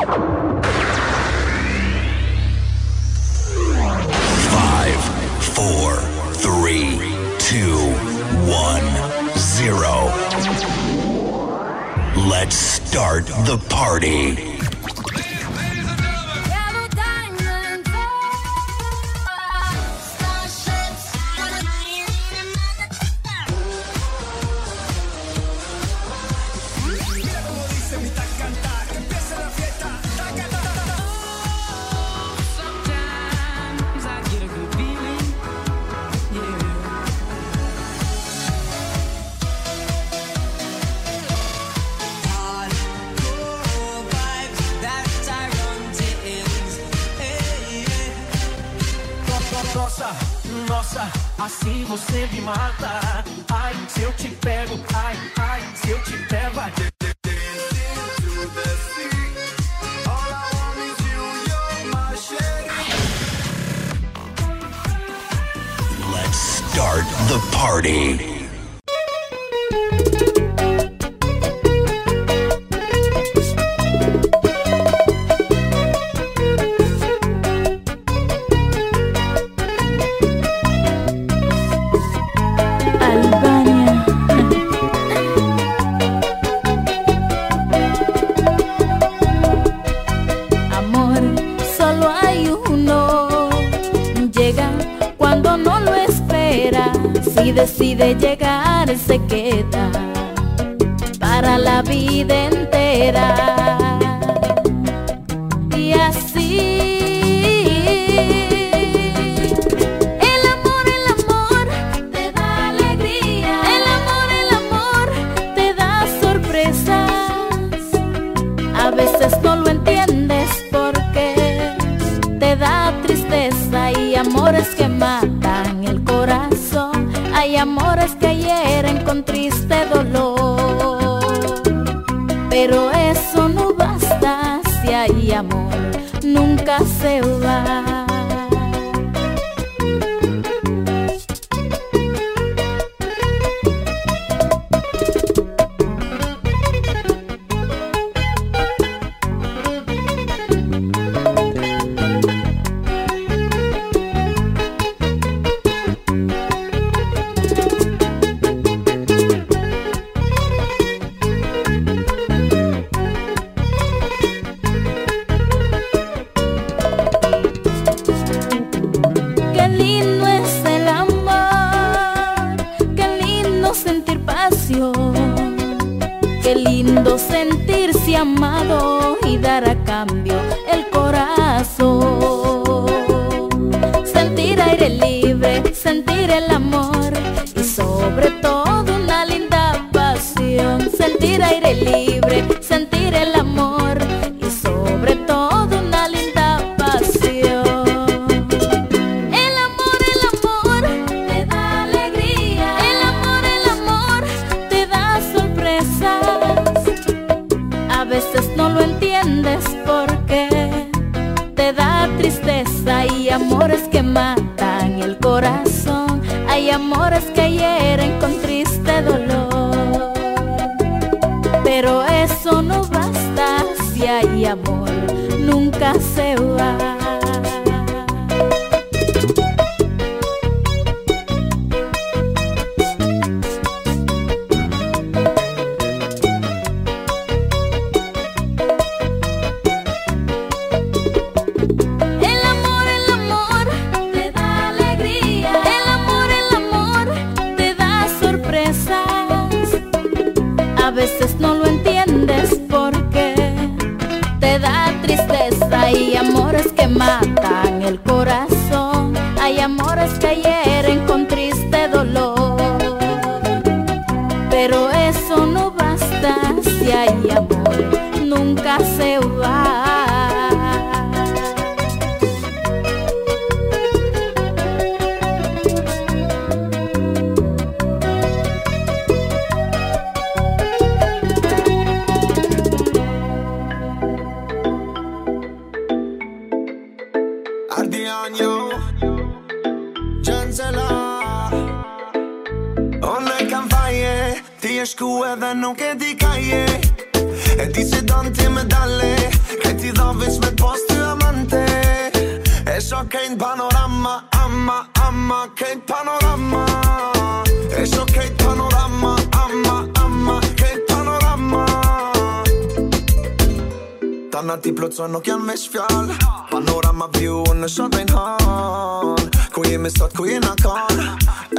Five, four, three, two, one, zero. Let's start the party. me shfjall Panora ma vju në shatajn hon Ku jemi sot ku jena kon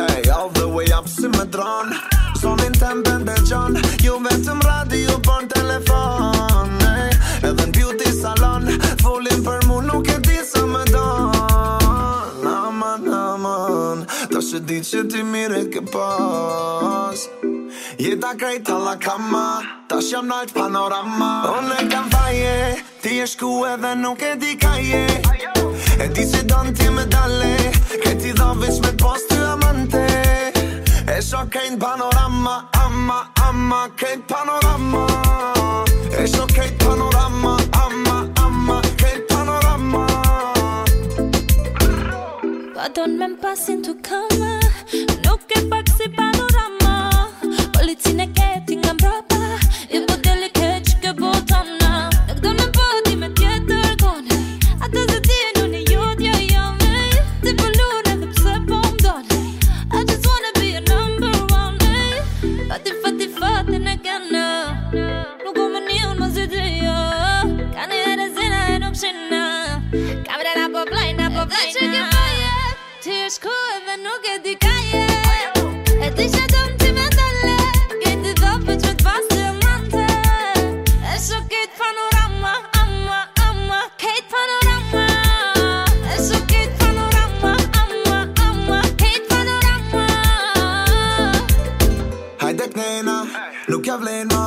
Ej, all the way up si me dron Zonin të mbën gjan Ju vetëm radio për telefon Ej, edhe në beauty salon Volin për mu nuk e di sa me don Aman, aman Ta shë di që ti mire ke pas Je ta krejt alla kama, ta shem nalt panorama Unë e kam fajë, ti eshku edhe nuk e di kaje E ti se don ti me medale, ke ti do vish me post të amante E shok e një panorama, ama, ama, kej panorama E shok e një panorama, ama, ama, kej panorama Pa donë me në pasin të kam ka vlen ma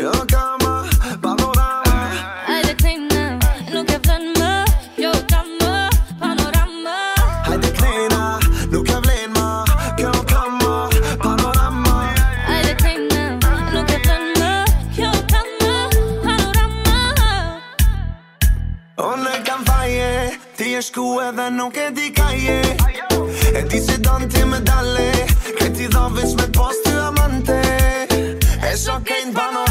Jo ka ma panorama Hajde klejna Nuk e vlen ma Jo ka ma panorama Hajde klejna Nuk e vlen ma Kjo ka ma panorama Hajde klejna Nuk e vlen ma Kjo ka ma panorama Unë e kam faje Ti e shku edhe nuk e di kaje E ti se si donë ti me dale Kaj ti me dale eso que en vano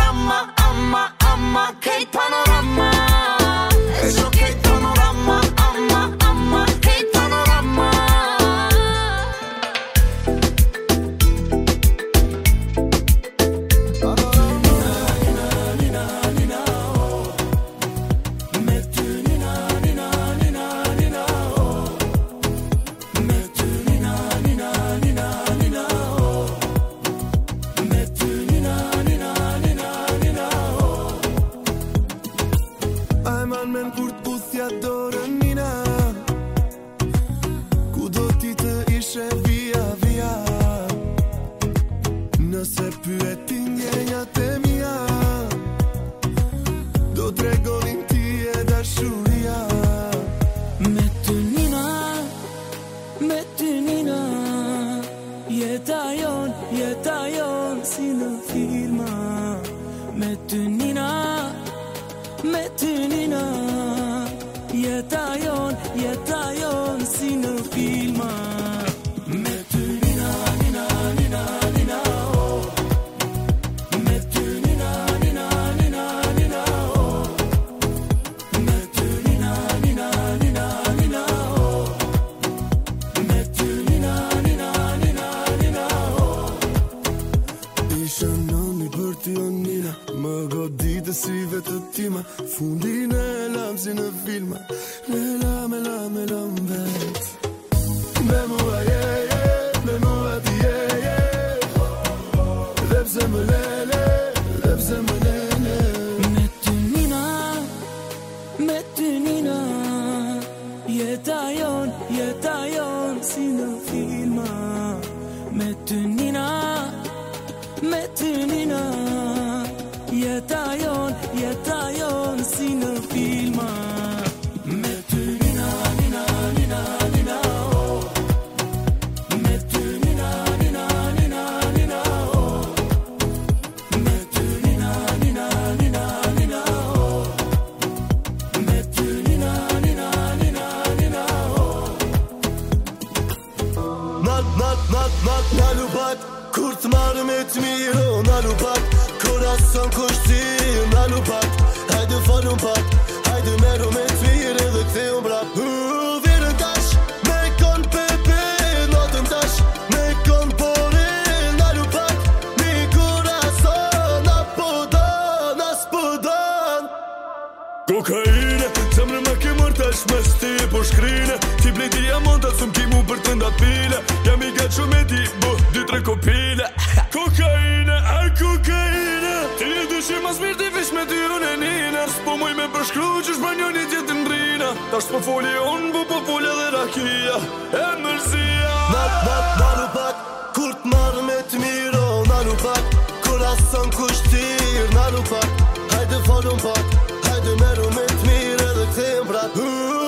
Kur të marrë me të miro, oh, na lu pak Kur asën kushtir, na lu pak Hajde falun pak, hajde meru me të mirë edhe këtë Uuuu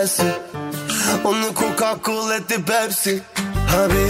Pepsi Unë nuk ku ka kule ti Pepsi Habibi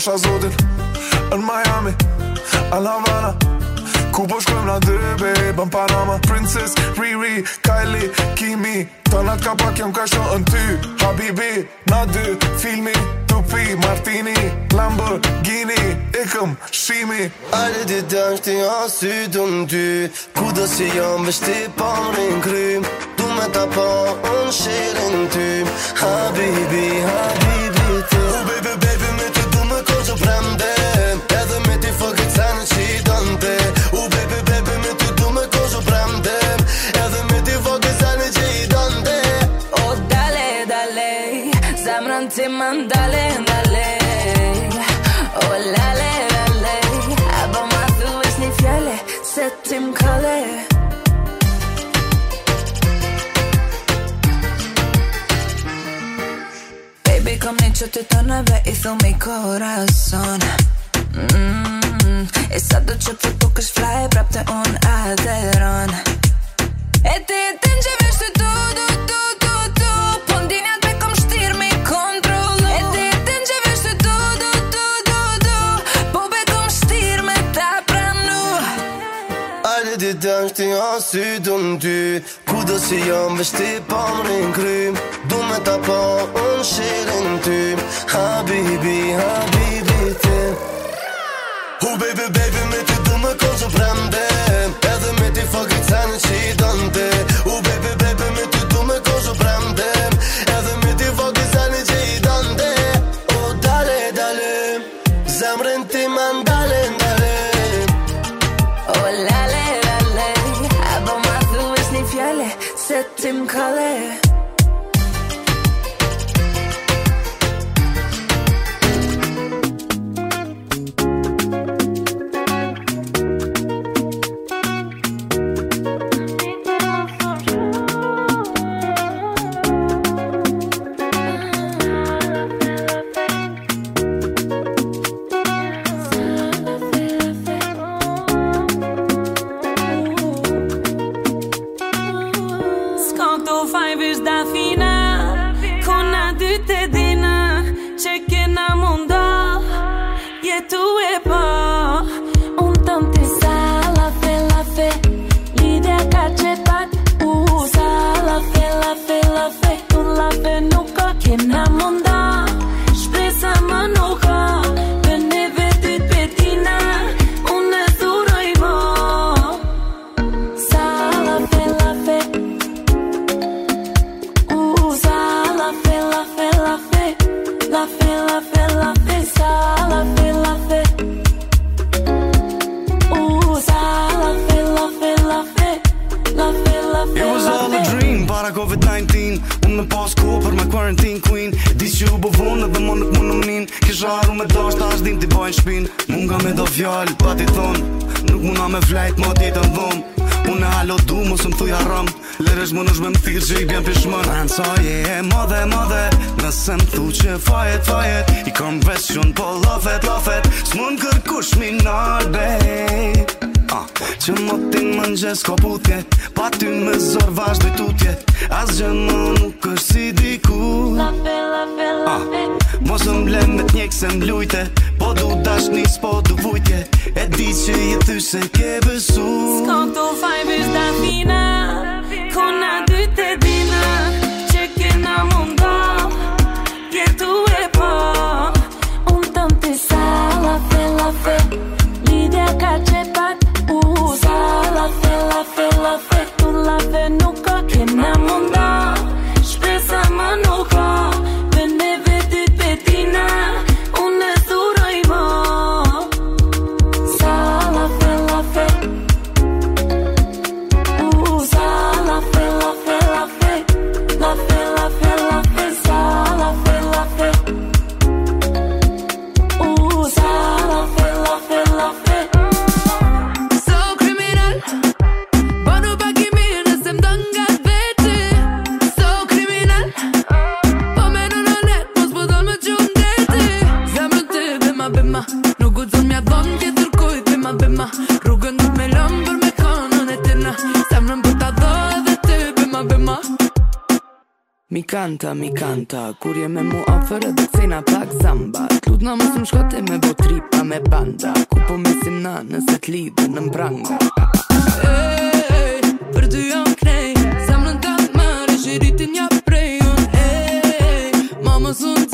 pasha zotin Në Miami, a Havana Ku po shkojmë na dy, babe, në Panama Princess, Riri, Kylie, Kimi Ta në të kapak jam ka shonë në ty Habibi, na dy, filmi Tupi, Martini, Lamborghini E këm shimi Ale di dëmë shti asy du në dy Ku do si jam vë shti parin krym Du ta pa unë shirin ty Habibi, Habibi corazón. fjallë pa ti thonë Nuk muna me flajt ma ti të dhomë Unë halo du mos më thuj haram Lërësh më nëshme më thirë që i bjën pishmën Në sa e madhe, madhe Nëse më thu që fajet, fajet I kom vesh që në po lofet, lofet Së mund kërkush mi nërbet Që më ti më njës ko putje Pa ty me zor vazh dhe tutje As gjë më nuk është si diku La pe, la pe, la pe Mos më blem me t'njek se m'lujte Po du dash njës po du vujtje E di që je ty se ke besu Sko këto fajbës da fina Kona dy të dina Që këna mundo Kjetu e po Unë tëm të sa La fe, Lidja ka që kanta, mi kanta Kur je me mu ofërët edhe na pak zamba Tlut në mësëm shkote me bo tripa me banda Ku po misim si na nëse t'lidhe në mbranga Ej, për dy janë knej Zemrën të atë marë, shiritin një prejon Ej, mamës unë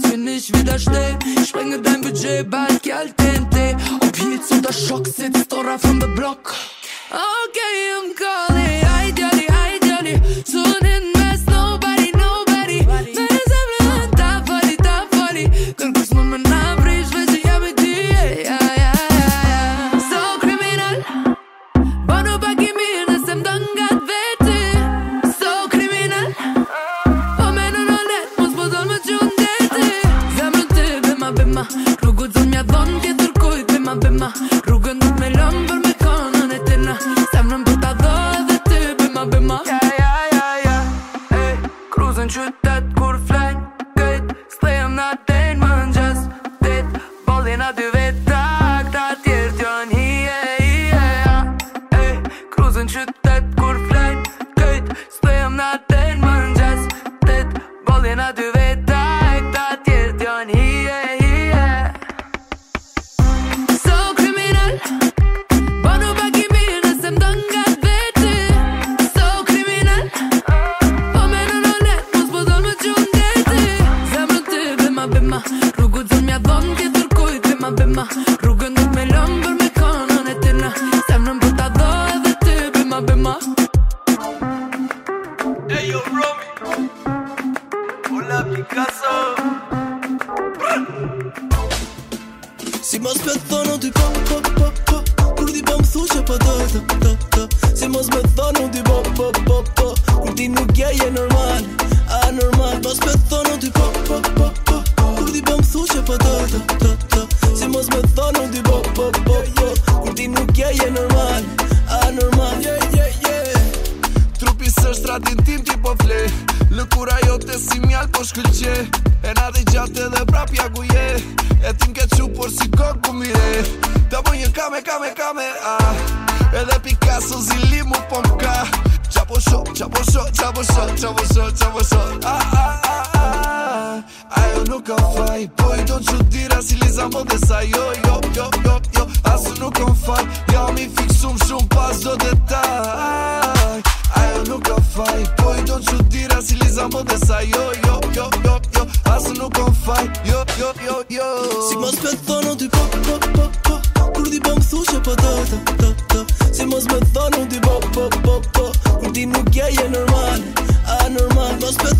kannst mir nicht widerstehen. Sprenge dein Budget, bald Geld TNT. Ob Heels oder Schock sitzt oder von the Block. Okay, I'm calling. Ideally, ideally. Soon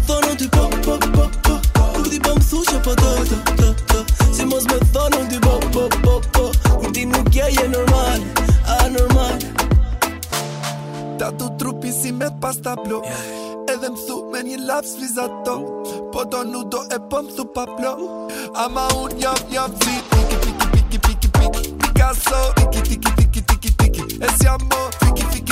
thonë ti pop pop pop pop Kur ti bëm thushë po to to të Si mos me thonë ti pop pop pop pop Kur ti nuk je je normal, anormal Ta tu trupi si me pasta blo Edhe më thu me një lap sliza to Po do do e po më thu pa plo Ama un jam jam zi Piki piki piki piki piki Picasso Piki piki piki piki piki E jam mo piki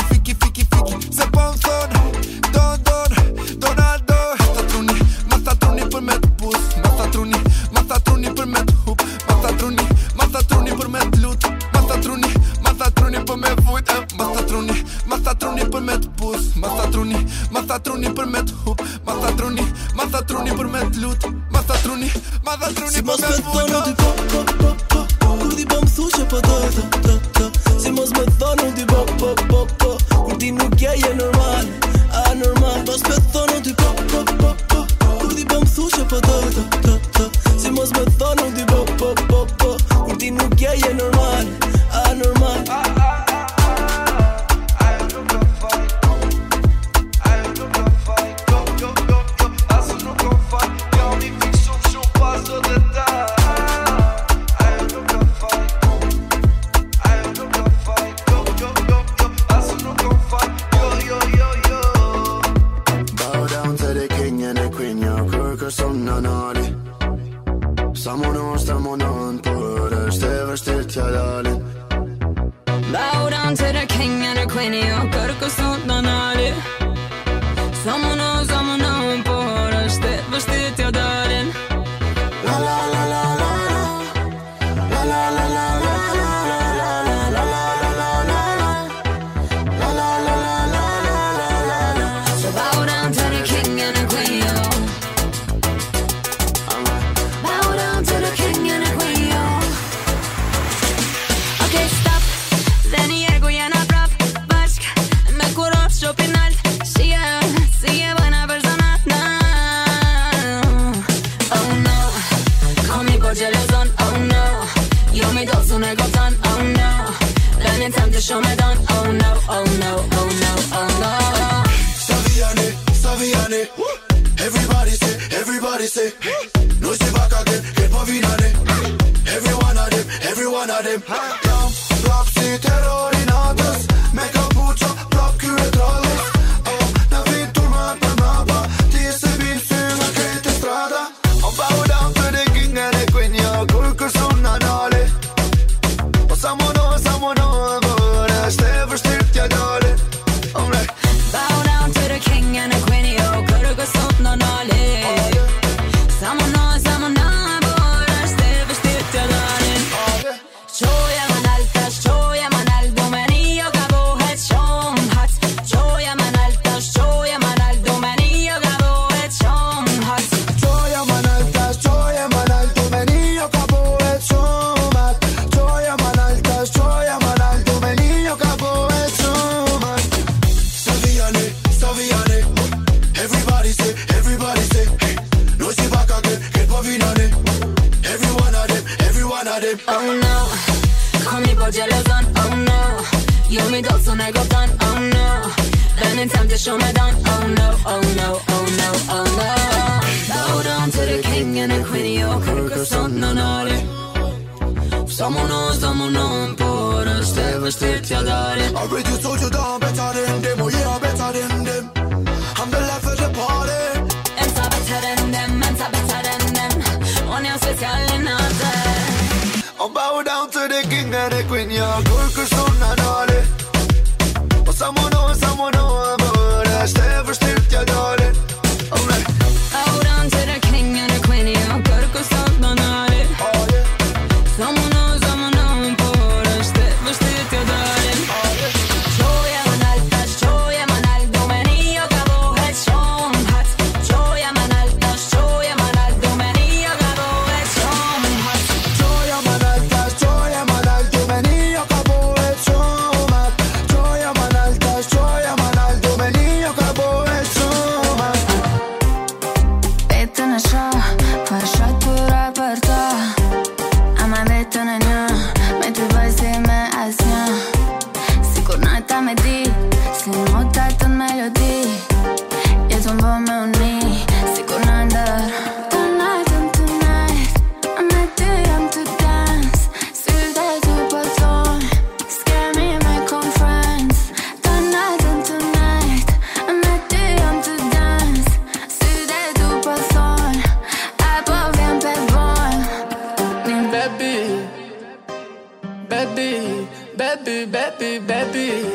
baby, baby, baby, baby, baby,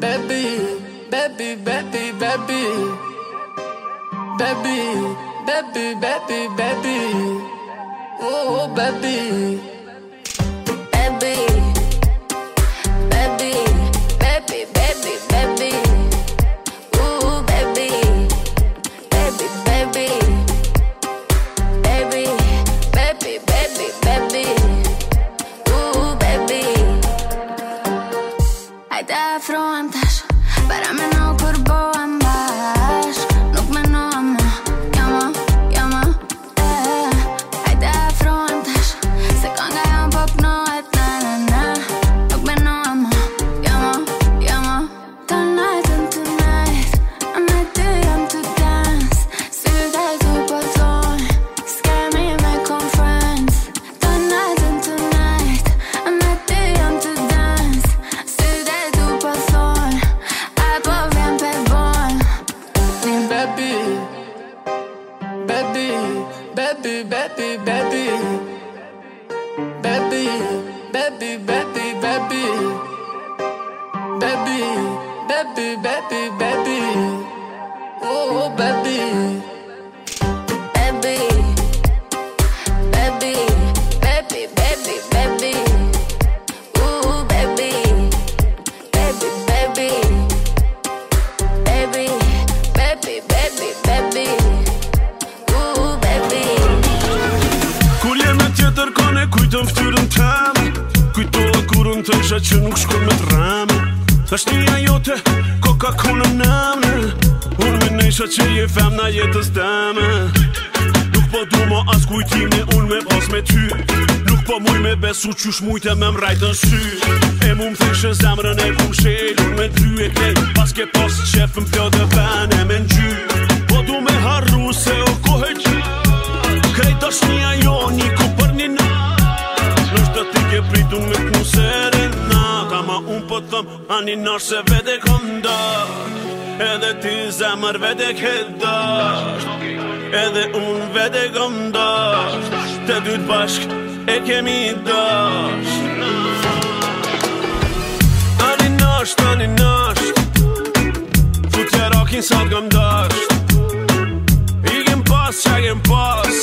baby, baby, baby, baby, baby, baby, baby, oh, baby. Kujtë me mrajtë në sy E mu më thyshë në zemrën e ku më shelë me ty e kej Pas ke pas të pjo dhe ven e me në gjy Po du me harru se o kohë e gjy Krejt është një ajo një ku për një na Nështë të ti ke pritu me të mu rinë na Ta ma unë po thëm Ani nërë se vede konda Edhe ti zemrë vede keda Edhe unë vede konda Të dytë bashkë E kemi dërë fucking sot gëm dësht I pas që pas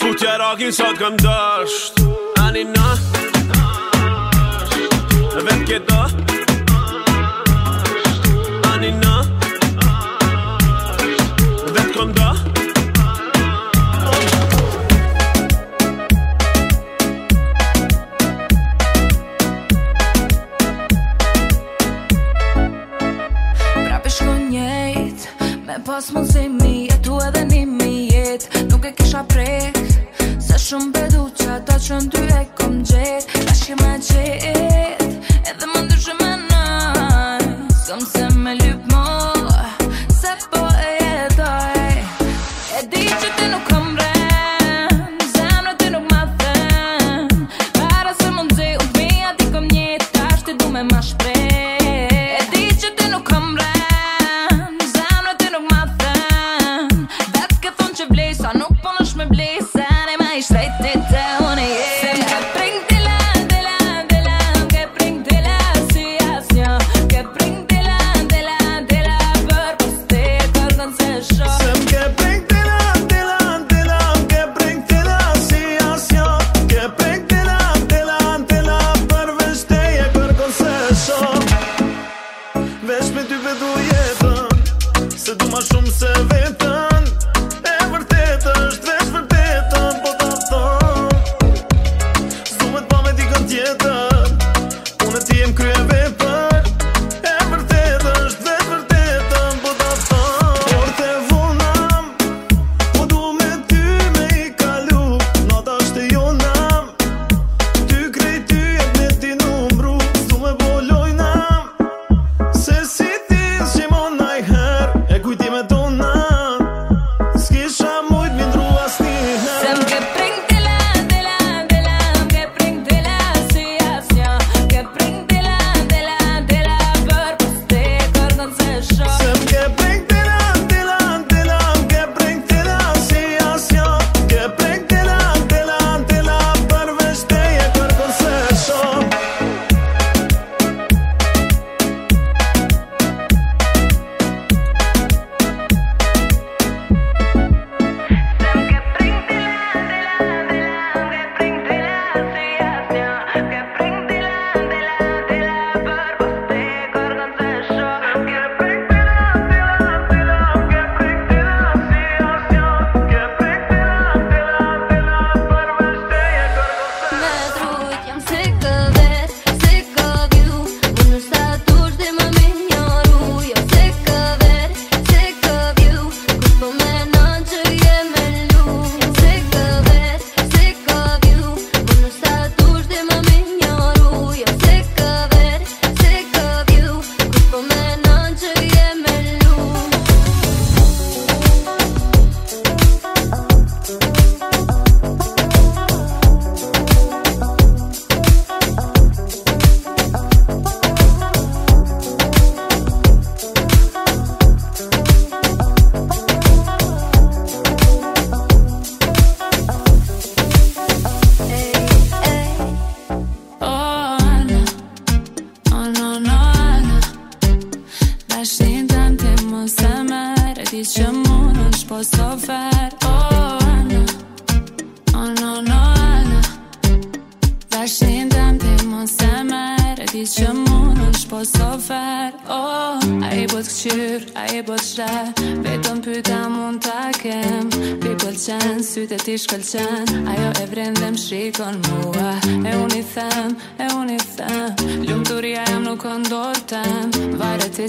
Futja rakin sot gëm dësht Ani në Vetë këtë dësht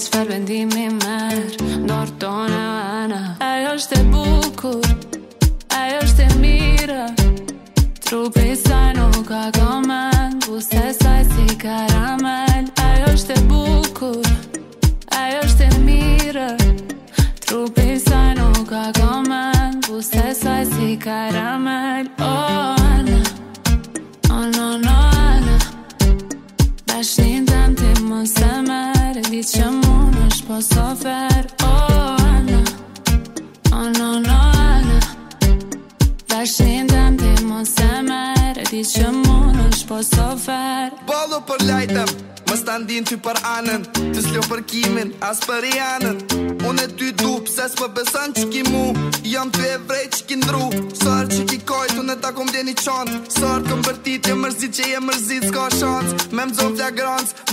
es the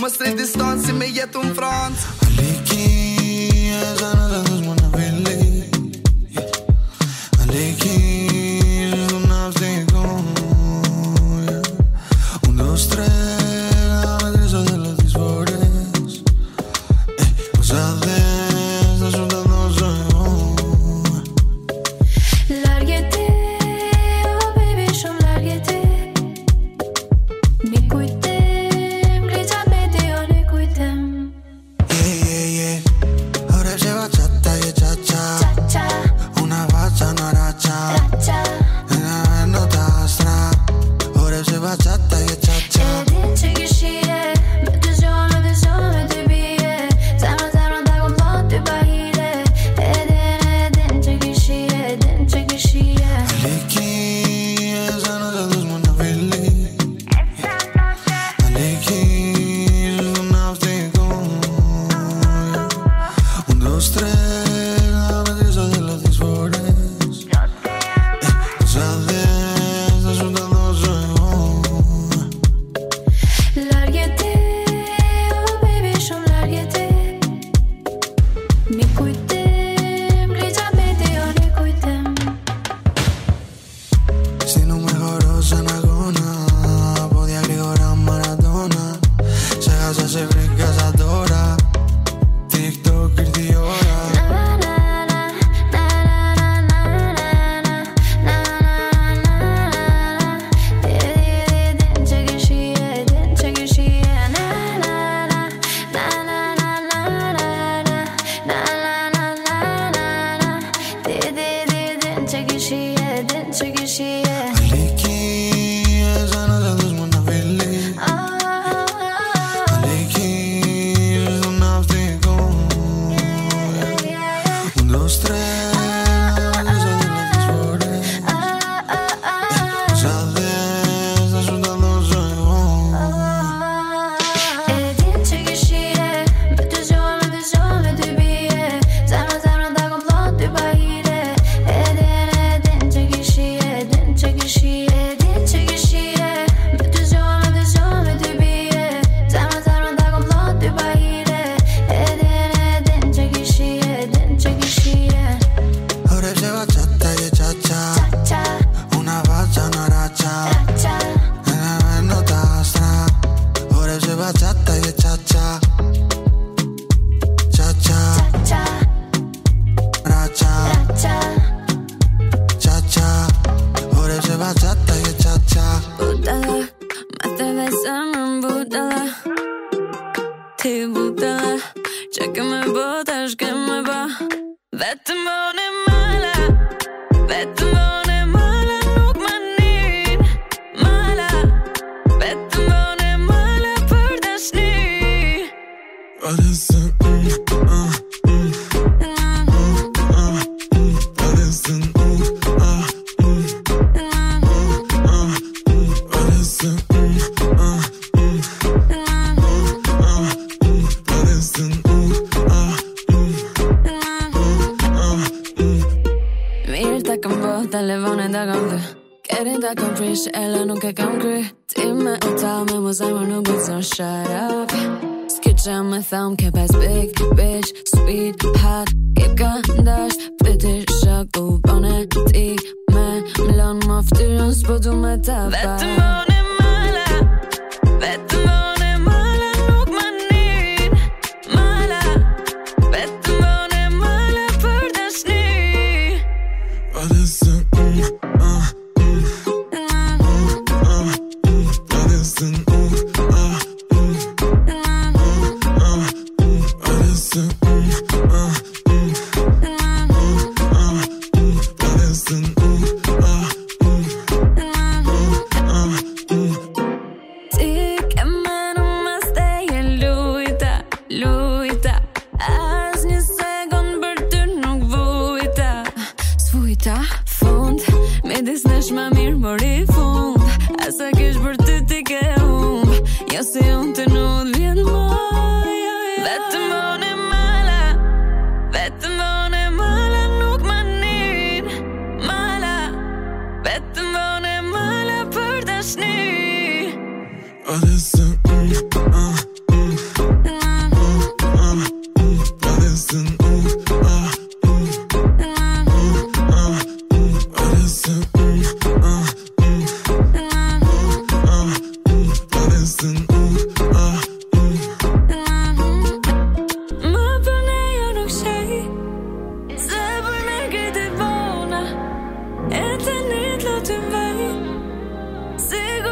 noastre distanță imediat în Franța Aliki, așa mâna Aliki Sigo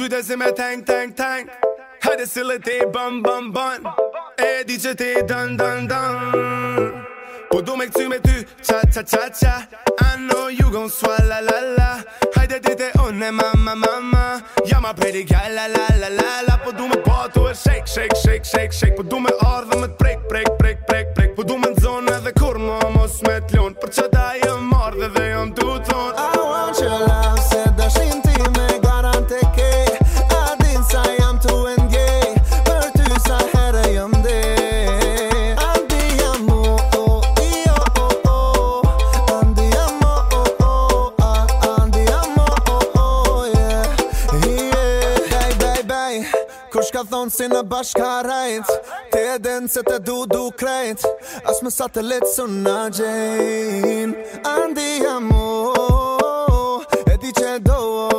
gjujtë e si me tank, tank, tank Hajde si le ti bën, bën, bën E di që ti dën, dën, dën Po du me këty me ty, qa, qa, qa, qa I know you gon swa, la, la, la Hajde ti te ma, ma, mama Jama peri kja, la, la, la, la, la Po du me po tu e shake, shake, shake, shake, shake Po du me orë dhe me të prek, prek, prek, prek, prek Po du me në zonë edhe kur më mos me t'lon Për që da jë mardhe dhe jëm të zonë si në bashka rajnët Te e denë se të du du krejnët Asme më satelitë su në gjenë Andi jam mu E di që do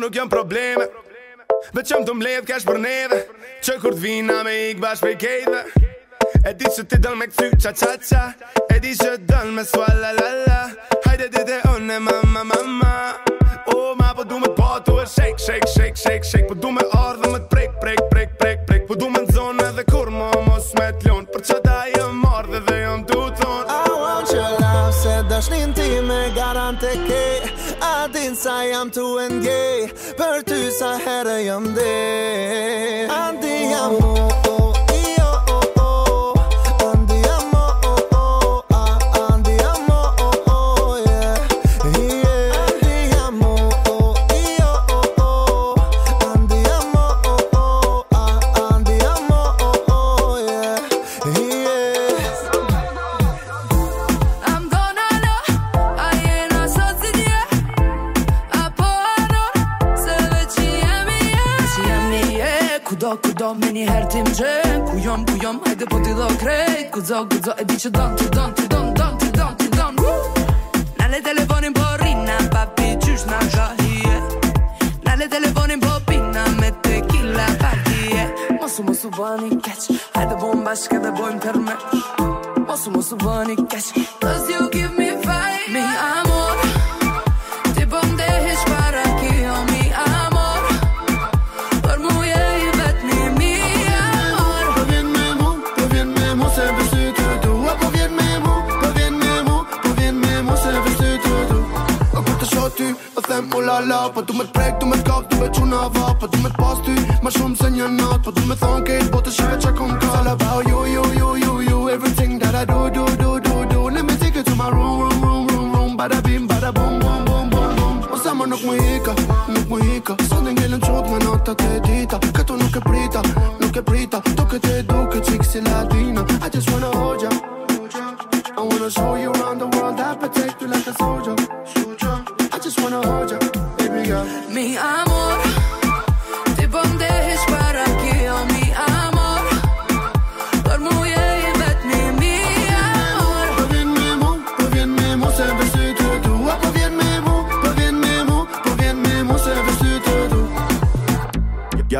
nuk jam probleme Ve qëm të mbledh kash për neve Që kur t'vina me ik bashk pe kejve E di që ti dal me këty qa qa qa E di që dal me sua la la la Hajde dite une mama mama O oh, ma po du me t'po tu e shek shek shek shek shek Po du me ardhë me t'prek prek prek prek prek Po du me n'zone dhe kur mo mos me t'lon Për që ta jë ardhë dhe jëm du thon I want your love se dash nin ti me garante ke sa jam të ngej Për ty sa herë jam dej ku do me një herë tim gjen Ku jom, hajde po t'i dho krejt Ku zo, ku zo, e di që don, ti don, ti don, don, ti don, ti don Nale telefonin po rina, papi qysh na gahie Nale telefonin po pina, me tequila partie Mosu, mosu, bani keq, hajde bom bashkë dhe bojmë përmesh Mosu, mosu, bani keq, cause you give me fire Me amë oh la la Po tu me t'prek, tu me t'kak, tu me t'qun ava Po tu me t'pas ty, ma shumë se një nat Po tu me thonë kejt, po të shive që kom ka It's all about you, you, you, you, you Everything that I do, do, do, do, do Let me take it to my room, room, room, room, room Bada bim, bada boom, boom, boom, boom, boom O sa më nuk më hika, nuk më hika Sa në ngellën qot me nata të dita Këto nuk e prita, nuk e prita Tu këtë e duke qik si latina I just wanna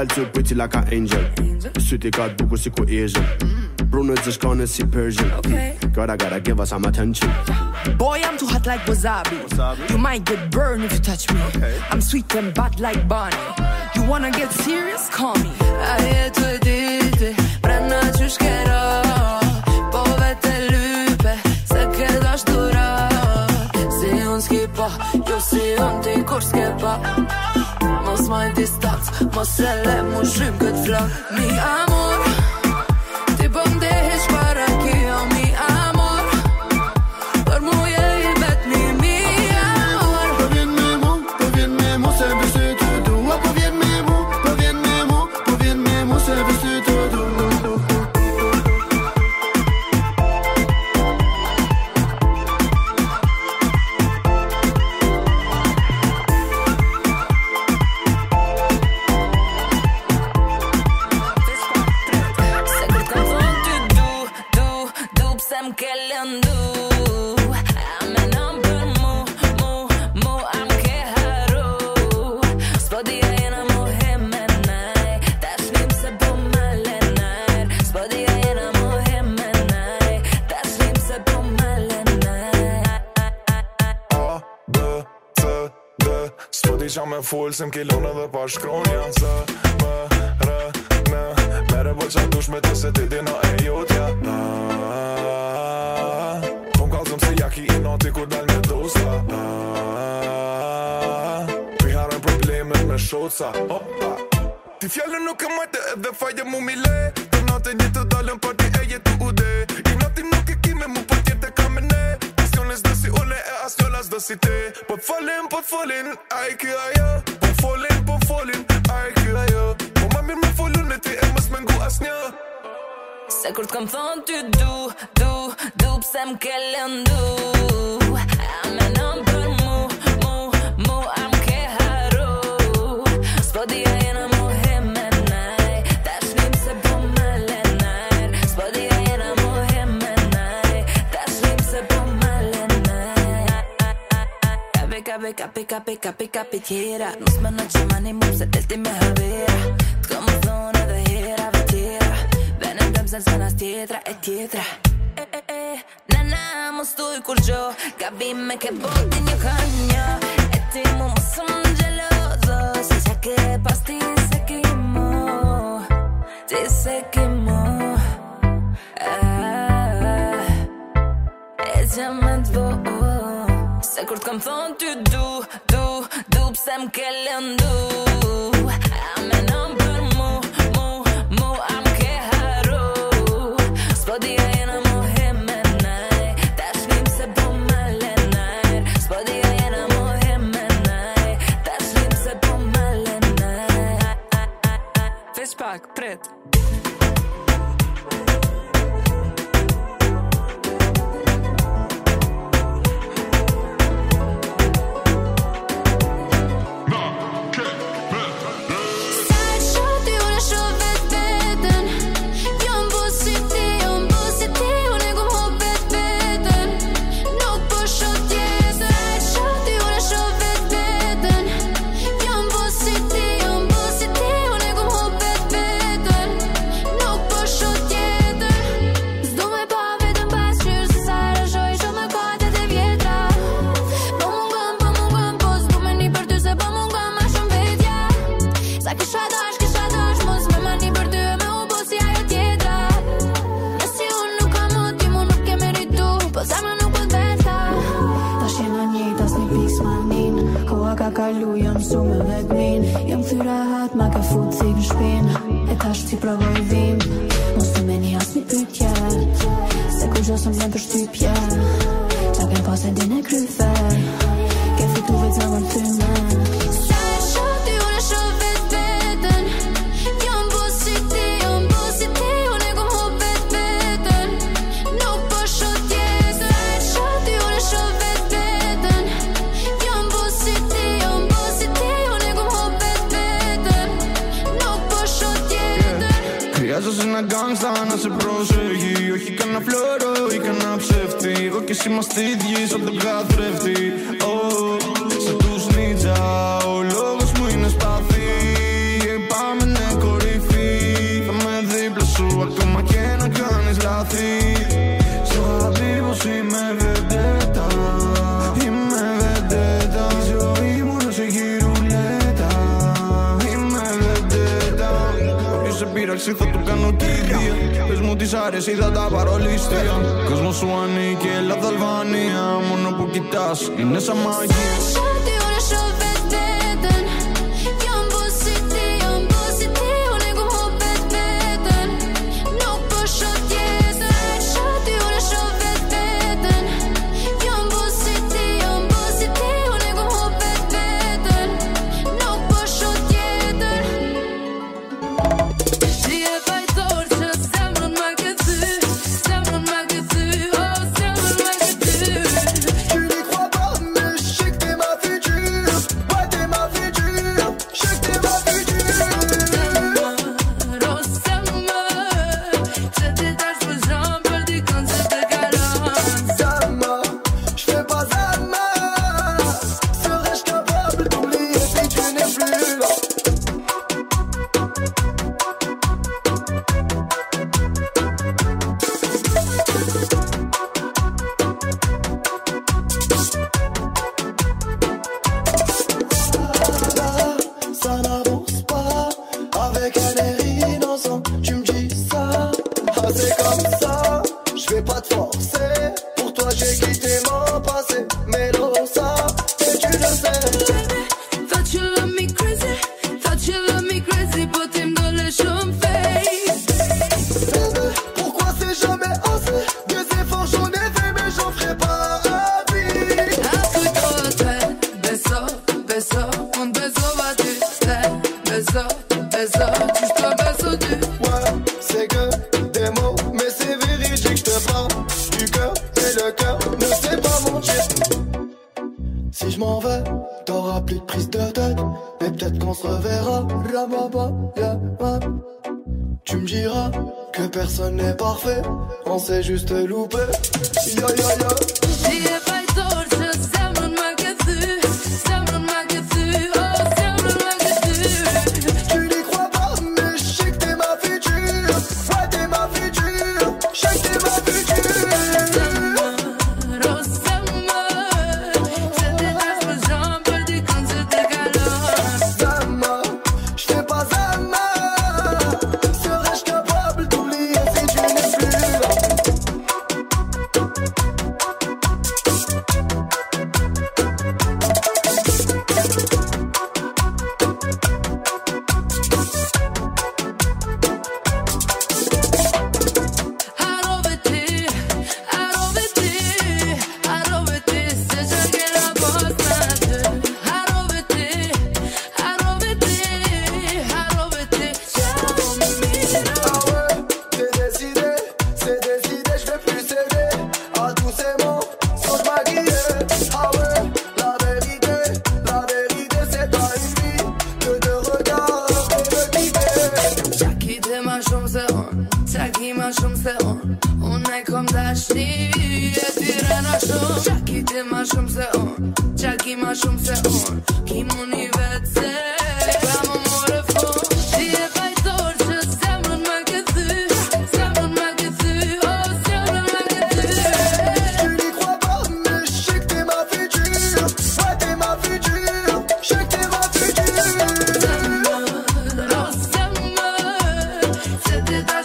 fjallë të pëti like a angel Syti ka të bukur si ku ishën Bruno të shkone si Persian okay. Gotta gotta give us some attention Boy I'm too hot like wasabi, You might get burned if you touch me I'm sweet and bad like Bonnie You wanna get serious? Call me A e të dite Prena që shkero Po vete lype Se ke dash dura Si unë skipa Jo si unë ti kur skipa mos mai distanc Mos e le mushim këtë flak Mi amor M'ke lëndu, a me nëmë për mu, mu, mu A m'ke haru, s'po dija jena mu heme naj Ta shlim se bu me lenaj, s'po dija jena mu heme naj Ta shlim se bu me lenaj A, B, C, D, Mere bëllë që dush me të se të dina e jotja Po më kalëzëm se jaki i nati kur dal me dosa Pi harën probleme me shoca Ti fjallë nuk e majte edhe fajte mu mile Të nati një të dalën për ti e jetu u de I nati nuk e kime mu për Bane e as një las te Po të falim, po të falim, a i kja jo Po të falim, po të falim, a i kja jo Po ma mirë me folu në ti e mës me ngu as një Se kur të kam thonë ty du, du, du Pse më ke lëndu A me në capi, capi, capi, capi, pechera. Nos manachamanimus, telti me javera. Como zona de hera, vetera. Ven en de sana stjetra, e tjetra. E, Eh, eh, eh, Nana, stuj kur gjo, gabim me este que boti një hanja. E ti me më sëm gjelozo, se sa ke se quimo, ti se quimo. Ah, Es që me dvo, Se kur t'kam thonë ty du, du, du pëse m'ke lëndu Ja me nëmë për mu, mu, mu, a m'ke haru S'po dija gjennëm o heme naj, ta shlimë se po me le naj S'po dija gjennëm o heme naj, ta shlimë se po me le naj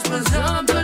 was on